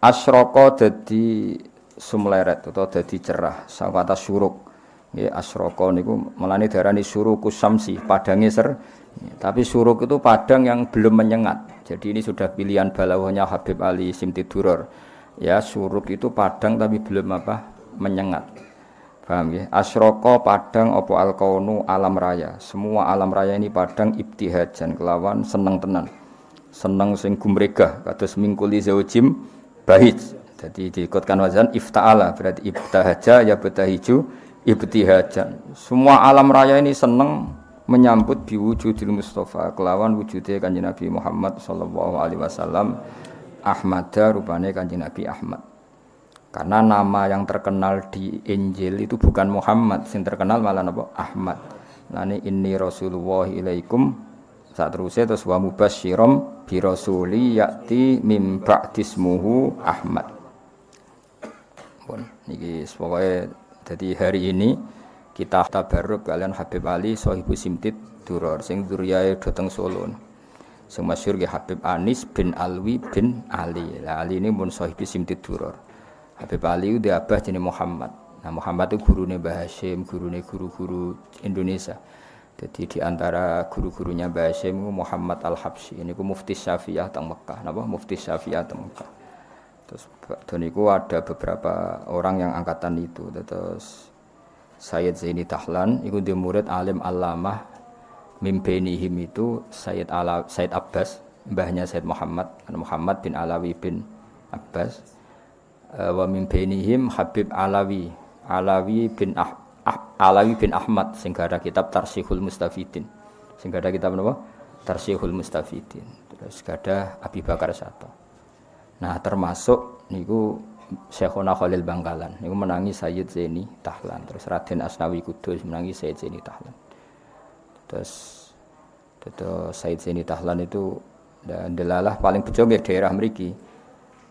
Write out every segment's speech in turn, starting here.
asroko dadi sumleret atau dadi cerah saka atas syuruk nggih asroko niku melane darani syurukus samsi padange ser. Tapi suruk itu padang yang belum menyengat. Jadi ini sudah pilihan balawahnya Habib Ali Simtiduror ya suruk itu padang tapi belum apa menyengat. Paham ya asroko padang opo alkaunu alam raya? Semua alam raya ini padang ibtihajan kelawan seneng tenan. Seneng sing gumregah kados mingkuli zaujim bahij jadi diikutkan wazan ifta'ala berarti ibtahaja ya betahiju ibtihajan. Semua alam raya ini seneng menyambut biwujudil Mustafa kelawan wujudnya kanjeng Nabi Muhammad sallallahu alaihi wasallam Ahmada rupane kanjeng Nabi Ahmad. Karena nama yang terkenal di Injil itu bukan Muhammad yang terkenal malah apa Ahmad. Lani inni Rasulullah ilaikum saat terusnya terus wa mubasyirom bi rasuli yakti mim ba'dismuhu Ahmad. Pun niki pokoknya jadi hari ini kita tabarruk kalian Habib Ali sahibu simtit duror sing duriyae dateng Solo. Sing masyhur ge Habib Anis bin Alwi bin Ali. Lah Ali ini pun sahibu simtit duror. Habib Ali udah abah jenis Muhammad. Nah Muhammad itu gurune Mbah Hashim gurune guru-guru Indonesia jadi di antara guru-gurunya Mbah Hashim Muhammad Al-Habsyi ini ku mufti Syafi'ah teng Mekah. Napa? Mufti Syafi'ah teng Mekah. Terus dan itu ada beberapa orang yang angkatan itu. Terus Sayyid Zaini Tahlan itu di murid alim alamah mimpenihim itu Sayyid Ala Sayyid Abbas mbahnya Sayyid Muhammad Muhammad bin Alawi bin Abbas. Uh, wa mimpenihim Habib Alawi Alawi bin ah, ah, Alawi bin Ahmad sehingga ada kitab Tarsihul Mustafidin. Sehingga ada kitab apa? Tarsihul Mustafidin. Terus ada Abi Bakar Sato. Nah termasuk niku Syekhona Khalil Bangkalan. Niku menangi Sayyid Zaini Tahlan. Terus Raden Asnawi Kudus menangi Sayyid Zaini Tahlan. Terus terus Sayyid Zaini Tahlan itu dan delalah paling bejo daerah mriki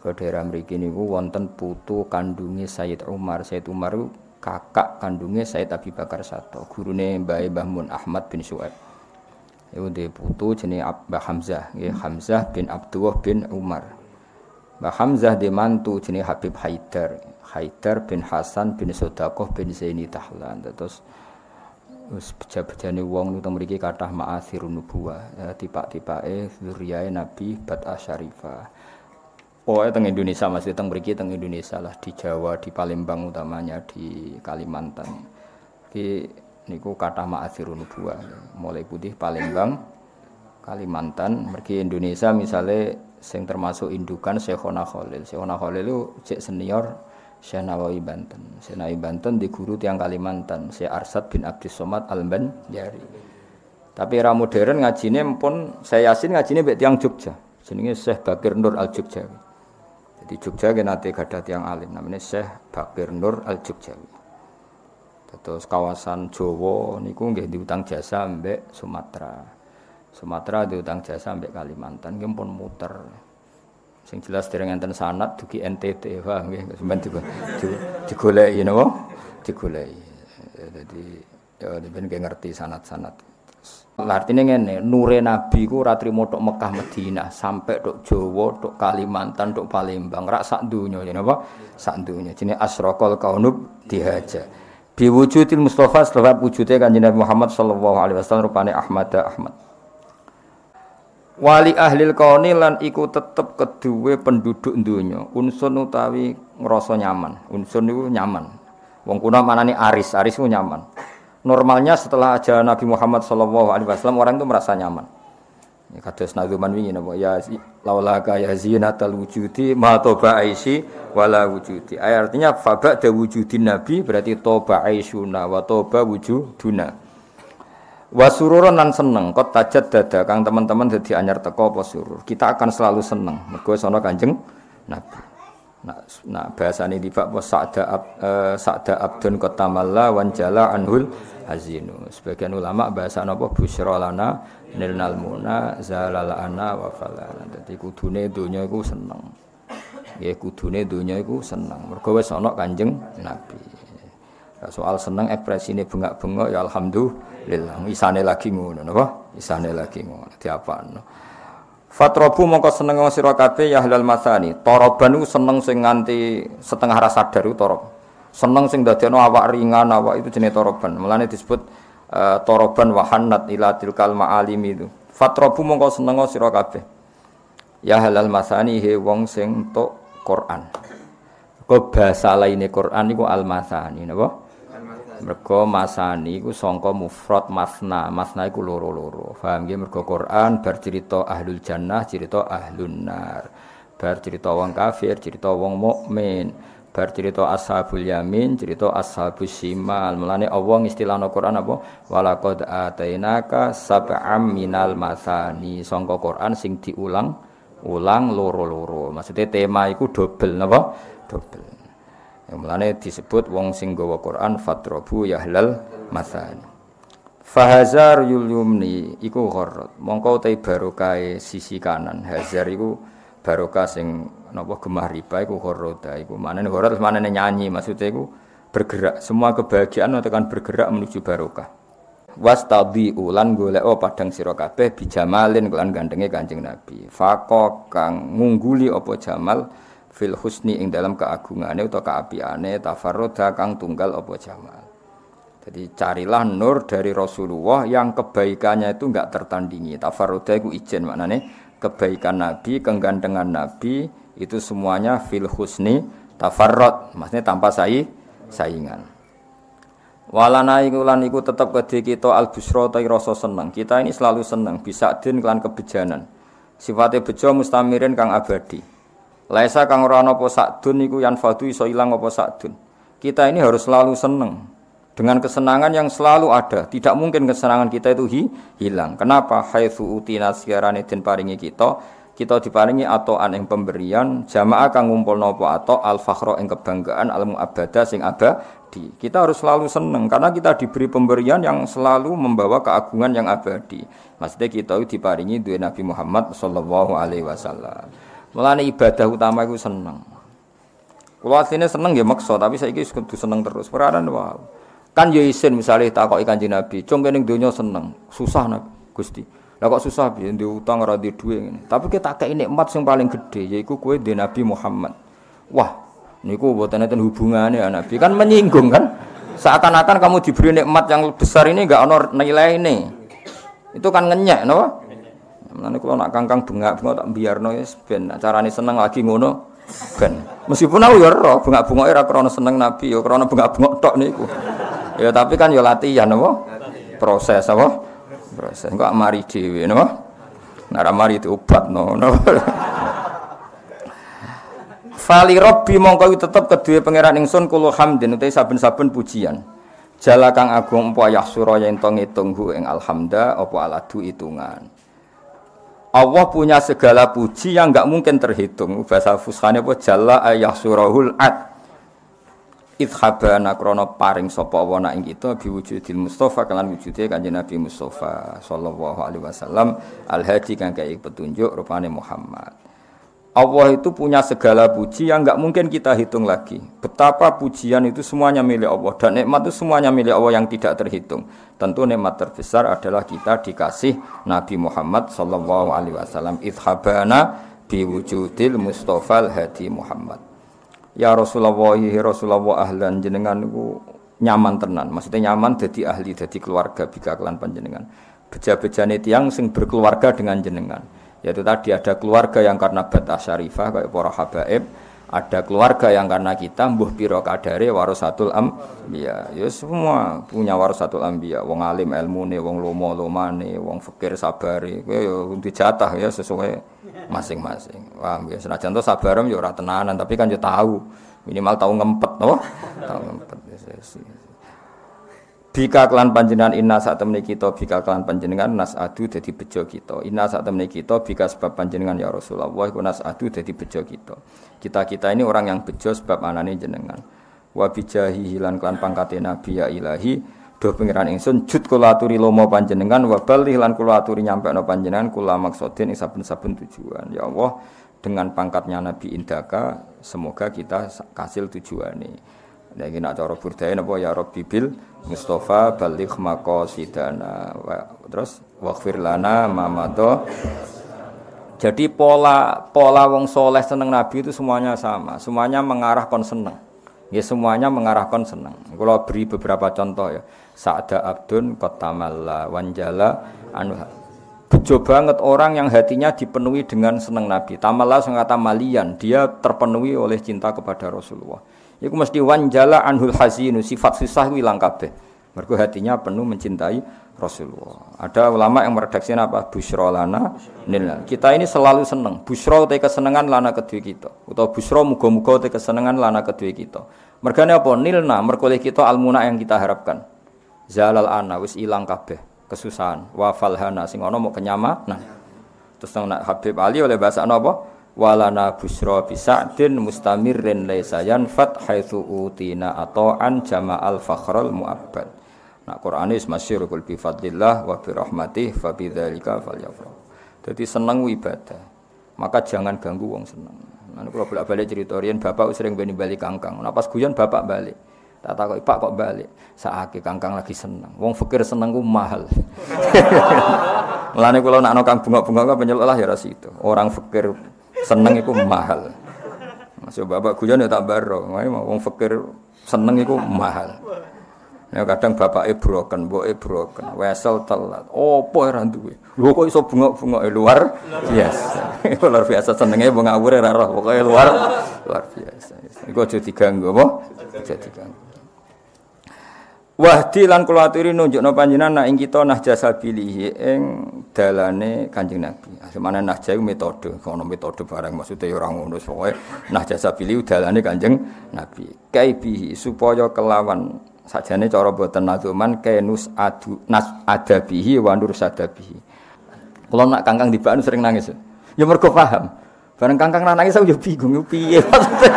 ke daerah mriki niku wonten putu kandunge Sayyid Umar Sayyid Umar kakak kandungnya Sayyid Abi Bakar Sato gurune Mbah Mbah Mun Ahmad bin Su'aib itu de putu jenenge Mbah Hamzah nggih Hamzah bin Abdullah bin Umar Mbah Hamzah di mantu jenis Habib Haidar. Haidar bin Hasan bin Sodakoh bin Zaini Tahlan. Terus wis beja-bejane wong niku mriki kathah ma'athirun nubuwah. Ya, tiba-tibake zuriyae Nabi Bat'a Syarifah. Oh, teng Indonesia masih teng mriki teng Indonesia lah di Jawa, di Palembang utamanya di Kalimantan. Iki niku kathah ma'athirun nubuwah. Mulai putih Palembang, Kalimantan, mergi Indonesia misalnya sing termasuk indukan Syekhona Khalil. Syekhona Khalil itu cek senior Syekh Nawawi Banten. Syekh Nawawi Banten di guru tiang Kalimantan, Syekh Arsad bin Abdus Somad Al-Banjari. Tapi era modern ngajine pun saya yasin ngajine mbek tiang Jogja. Jenenge Syekh Bakir Nur Al-Jogjawi. Jadi Jogja ki nate gadah tiang alim namanya Syekh Bakir Nur Al-Jogjawi. Terus kawasan Jawa niku nggih diutang jasa mbek Sumatera. Sumatera diutang jasa sampai Kalimantan nggih pun muter. Sing jelas dereng enten sanad dugi NTT paham nggih sampeyan digoleki napa? Digoleki. Jadi ya ben ngerti sanad-sanad. Artinya ngene, nure Nabi ku ora trimo Mekah Madinah, sampai tok Jawa, tok Kalimantan, tok Palembang, rak sak donya ya napa? Sak donya. Jenenge asraqal kaunub dihaja. Biwujudil Mustafa sebab wujudnya kanjeng Nabi Muhammad sallallahu alaihi wasallam rupane Ahmad Ahmad. Wali ahli kauni lan iku tetep kedue penduduk dunya unsun utawi ngrasa nyaman. Unsun niku nyaman. Wong kuna manani aris. Aris itu nyaman normalnya setelah aja Nabi Muhammad sallallahu alaihi wasallam orang itu merasa nyaman ya kados nazuman wingi ya laula ka ya zinatal wujudi ma toba aisi wala wujudi artinya faba da wujudin nabi berarti toba aisuna wa toba wujuduna Wasururon nan seneng kot tajat dada kang teman-teman jadi anyar teko apa surur. Kita akan selalu seneng. Mergo sono Kanjeng Nabi. Nah, nah bahasa ini tiba bos sakda ab, uh, sakda abdun kotamalla wanjala anhul hazinu. Sebagian ulama bahasa nopo busra lana nilnal muna zalala ana wa falana. Dadi kudune donya iku seneng. Ya kudune donya iku seneng. Mergo wis Kanjeng Nabi. soal seneng ekspresine bengak-bengok ya alhamdulillah isane lagi ngono napa isane lagi ngono diapakno Fatrobu mongko seneng sira kabeh ya halal masani. Toroban seneng sing nganti setengah rasa sadar iku torob. Seneng sing dadekno awak ringan, awak itu jenis toroban. Mulane disebut uh, toroban wahannat ila tilkal ma'alim itu. Fatrobu mongko seneng sira kabeh. Ya halal masani he wong sing tok Quran. Kok bahasa lainnya Quran iku al masani napa? Mergo masani iku sangka mufrad masna. Masna iku loro-loro. Paham nggih mergo Quran bar cerita ahlul jannah, cerita ahlun nar. Bar cerita wong kafir, cerita wong mukmin. Bar cerita ashabul yamin, cerita ashabus shimal. Mulane Allah ngistilahno Quran apa? Walaqad atainaka sab'am minal masani. Sangka Quran sing diulang ulang loro-loro. Maksudnya tema iku double napa? Double. Mulane disebut wong sing gawa Quran fatrobu yahlal masani. Fahazar yulumni iku gharrat. Mongko te barokah sisi kanan. Hazar iku barokah sing napa gemah riba iku gharrata iku manane gharrat manane nyanyi maksudnya iku bergerak. Semua kebahagiaan tekan bergerak menuju barokah. Wastabi ulan golek oh padang sira kabeh bijamalin kelan gandenge Kanjeng Nabi. Faqo kang ngungguli apa jamal fil husni ing dalam keagungane utawa keapiane tafarroda kang tunggal apa jamal. Jadi carilah nur dari Rasulullah yang kebaikannya itu enggak tertandingi. Tafarroda itu ijen maknane kebaikan Nabi, kegandengan Nabi itu semuanya fil husni tafarrod, maksudnya tanpa sayi saingan. Walana iku lan iku tetep kedhe kita al busra ta rasa seneng. Kita ini selalu seneng bisa din kelan kebejanan. Sifatnya bejo mustamirin kang abadi. Laisa kang ora ana apa sakdun iku yan fadu iso ilang apa sakdun. Kita ini harus selalu seneng dengan kesenangan yang selalu ada. Tidak mungkin kesenangan kita itu hi, hilang. Kenapa? Haitsu utina siarane den paringi kita, kita diparingi atau yang pemberian jamaah kang ngumpul nopo atau al fakhro ing kebanggaan al muabada sing abadi. Kita harus selalu seneng karena kita diberi pemberian yang selalu membawa keagungan yang abadi. Maksudnya kita diparingi dua Nabi Muhammad sallallahu alaihi wasallam. Mulane ibadah utama iku seneng. Kulo asline seneng ya maksa, tapi saiki kudu seneng terus. Peranan wow. Kan ya isin misale takoki Kanjeng Nabi, "Cung kene donya seneng, susah Nabi Gusti." Lah kok susah piye ndek utang ora ndek ngene. Tapi kita kei nikmat sing paling gede yaiku kowe ndek Nabi Muhammad. Wah, niku mboten enten hubungane ya Nabi. Kan menyinggung kan? Seakan-akan kamu diberi nikmat yang besar ini enggak ono nilai ini. Itu kan ngenyek, napa? Mulane kula nak kangkang bengak-bengok tak biarno wis ben carane seneng lagi ngono ben. Meskipun aku ya ora bengak-bengoke ora krana seneng Nabi ya krana bengak-bengok tok niku. Ya tapi kan ya latihan? Proses apa? Proses. Enggak mari dhewe napa? Nek mari diobatno napa? Fali Robbi mongko tetep kedue pangeran ingsun kulo hamdin utai saben-saben pujian. Jala kang agung apa yahsura yen to ngitung ing alhamda apa aladu hitungan. Allah punya segala puji yang nggak mungkin terhitung. Bahasa fushane apa jalla ayah surahul ad. Idhabana krono paring sapa wa ing kita biwujudil Mustafa kelan wujude Kanjeng Nabi Mustafa sallallahu alaihi wasallam al hadi kang petunjuk rupane Muhammad. Allah itu punya segala puji yang nggak mungkin kita hitung lagi. Betapa pujian itu semuanya milik Allah dan nikmat itu semuanya milik Allah yang tidak terhitung. Tentu nikmat terbesar adalah kita dikasih Nabi Muhammad Sallallahu Alaihi Wasallam. Ithabana biwujudil Mustafa Hadi Muhammad. Ya Rasulullah, ya Rasulullah ahlan jenengan nyaman tenan. Maksudnya nyaman jadi ahli, jadi keluarga bika kelan panjenengan. Beja-bejane tiang sing berkeluarga dengan jenengan yaitu tadi ada keluarga yang karena bata syarifah kayak para habaib. Ada keluarga yang karena kita mbuh piro kadare warasatul ambiya. Ya semua punya warasatul ambiya. Wong alim ilmune wong lomo lomane wong fakir sabare. Kowe ya dijatah ya sesuai masing-masing. Wah ya? Senajan to sabarem ya ora tenanan tapi kan ya tahu. Minimal tahu ngempet no tahu ngempet ya, ya, ya. Bika kelan panjenengan inna saat temene kita bika kelan panjenengan nas adu dadi bejo kita. Inna saat temene kita bika sebab panjenengan ya Rasulullah iku nas adu dadi bejo kita. Kita-kita ini orang yang bejo sebab anane jenengan. Wa bijahi hilan kelan pangkate nabi ya ilahi do pengiran ingsun jut kula aturi lomo panjenengan wa bali lan kula aturi nyampekno panjenengan kula maksudin ing saben-saben tujuan. Ya Allah dengan pangkatnya Nabi Indaka semoga kita kasil tujuane. Iki nak cara budaya napa ya Rabbi bil Mustafa baligh maqasidana. Terus waghfir lana ma Jadi pola pola wong soleh seneng Nabi itu semuanya sama, semuanya mengarah kon seneng. Ya semuanya mengarah kon seneng. Kalau beri beberapa contoh ya. Sa'da abdun kotamalla wanjala anu bejo banget orang yang hatinya dipenuhi dengan seneng Nabi. Tamalla kata malian, dia terpenuhi oleh cinta kepada Rasulullah. Iku mesti wanjala anhul hazinu, sifat susah ilang kabeh. Mergo hatinya penuh mencintai Rasulullah. Ada ulama yang meredaksi apa? Busyra lana nilna. Kita ini selalu seneng. Busyra te kesenangan lana kedua kita. Atau busyra muga-muga te kesenangan lana kedua kita. Mergane apa? Nilna merkoleh kita almuna yang kita harapkan. Zalal ana wis ilang kabeh kesusahan. Wa falhana sing ana mau kenyamanan. Terus nang Habib Ali oleh bahasa apa? Walana busra bisa'din mustamirrin laisa yanfat haitsu utina ata'an jama'al fakhrul mu'abbad. Nah Quran is masyhur kul bi fadlillah wa bi rahmatih fa bidzalika falyafrah. Jadi seneng ibadah. Maka jangan ganggu wong seneng. Nah kalau bolak-balik cerita bapak sering bani balik kangkang. Nah pas guyon bapak balik. Tak tahu Pak kok balik. Saake kangkang lagi seneng. Wong fikir seneng ku mahal. Mulane kula nak kang bunga-bunga kok penyeluk lah ya ras itu. Orang fikir seneng iku mahal. Masuk bapak guyon ya tak baro. Wong fikir seneng iku mahal. Ya kadang bapak e broken, mbok e broken, wesel telat. Opo ora duwe? Lho kok iso bunga-bunga luar biasa. luar biasa senenge wong ngawur ora roh, pokoke luar luar biasa. Iku aja diganggu apa? Aja diganggu. Wahdi lan kula aturi nunjukno panjenengan nak ing kita nah jasa pilih ing dalane Kanjeng Nabi. Semana nah jasa metode, ono metode barang maksudnya ya ora ngono pokoke nah jasa pilih dalane Kanjeng Nabi. Kaibihi supaya kelawan sajane cara boten nazuman kenus adu nas adabihi wa nur sadabihi. Kula nak kangkang dibakno sering nangis. Ya mergo paham. Bareng kangkang nangis aku ya bingung piye maksudnya.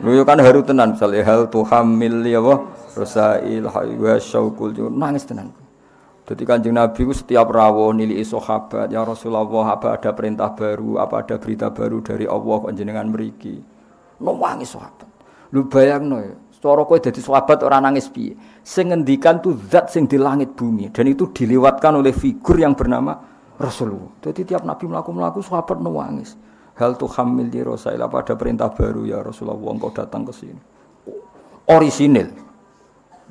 Lu kan haru tenan misalnya hal tuhamil ya wah rasail haywa syaukul nangis tenan. Jadi kanjeng Nabi itu setiap rawuh nili sahabat ya Rasulullah apa ada perintah baru apa ada berita baru dari Allah panjenengan meriki. Nangis sahabat. Lu bayangno ya. Cara kowe dadi sahabat orang nangis piye? Sing ngendikan tuh zat sing di langit bumi dan itu dilewatkan oleh figur yang bernama Rasulullah. Jadi tiap Nabi melaku-melaku sahabat nangis. Hal tuh hamil di Rasul apa ada perintah baru ya Rasulullah engkau datang ke sini. Orisinil.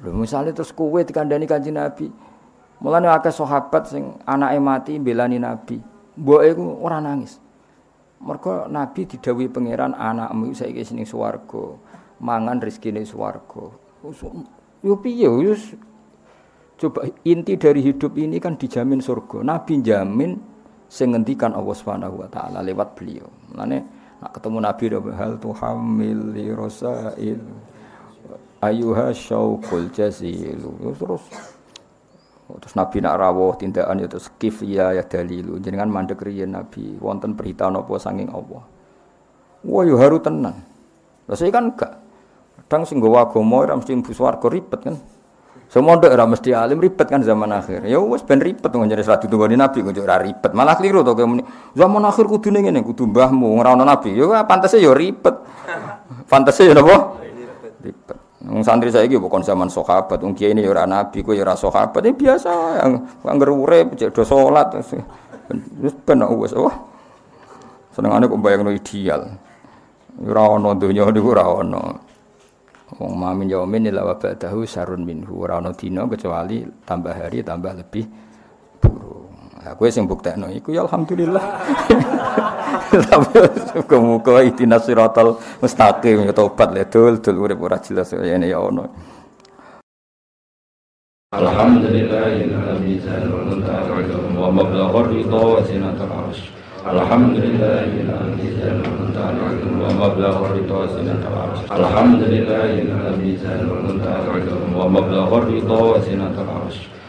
Lho misalnya terus kowe dikandani kanjeng Nabi. Mulane akeh sahabat sing anake mati belani Nabi. Mboke iku ora nangis. Mergo Nabi didhawuhi pangeran anakmu saiki sing swarga, mangan rezekine swarga. Yo piye yo coba inti dari hidup ini kan dijamin surga. Nabi jamin sing ngendikan Allah Subhanahu wa taala lewat beliau. Mulane nak ketemu Nabi hal tuhamil li rasail ayuha syauqul jazilu. Terus terus Nabi nak rawuh tindakan itu ya ya dalilu. Jenengan mandek riyen Nabi wonten berita napa sanging Allah. Wah yo haru tenan. Lah saya kan enggak. Kadang sing nggawa agama ora mesti mlebu swarga ribet kan. Semua ndek ora mesti alim ribet kan zaman akhir. Ya wis ben ribet wong jare salat tunggone nabi kok ora ribet. Malah keliru to kowe zaman akhir kudune ngene kudu mbahmu ora nabi. Ya pantese ya ribet. Pantese ya napa? Ribet. Wong santri saiki bukan zaman sahabat, wong kiai ini ya ora nabi, kowe ya ora sahabat. Ya biasa yang anggar urip do salat. Wis ben wis wah. Senengane kok bayangno ideal. Ora ono donya niku ora ono. Wong mamin yaumin ila wa ba'dahu sarun minhu ora ana dina kecuali tambah hari tambah lebih kowe sing buktekno iku ya alhamdulillah. Tapi muga-muga ihdinas mustaqim ya tobat le dul dul urip ora jelas ya ya ono. Alhamdulillah ya mizan wa mablagha ridha wa sinatul arsh. Alhamdulillah mizan wa mablagha ridha wa sinatul arsh. Alhamdulillah mizan wa mablagha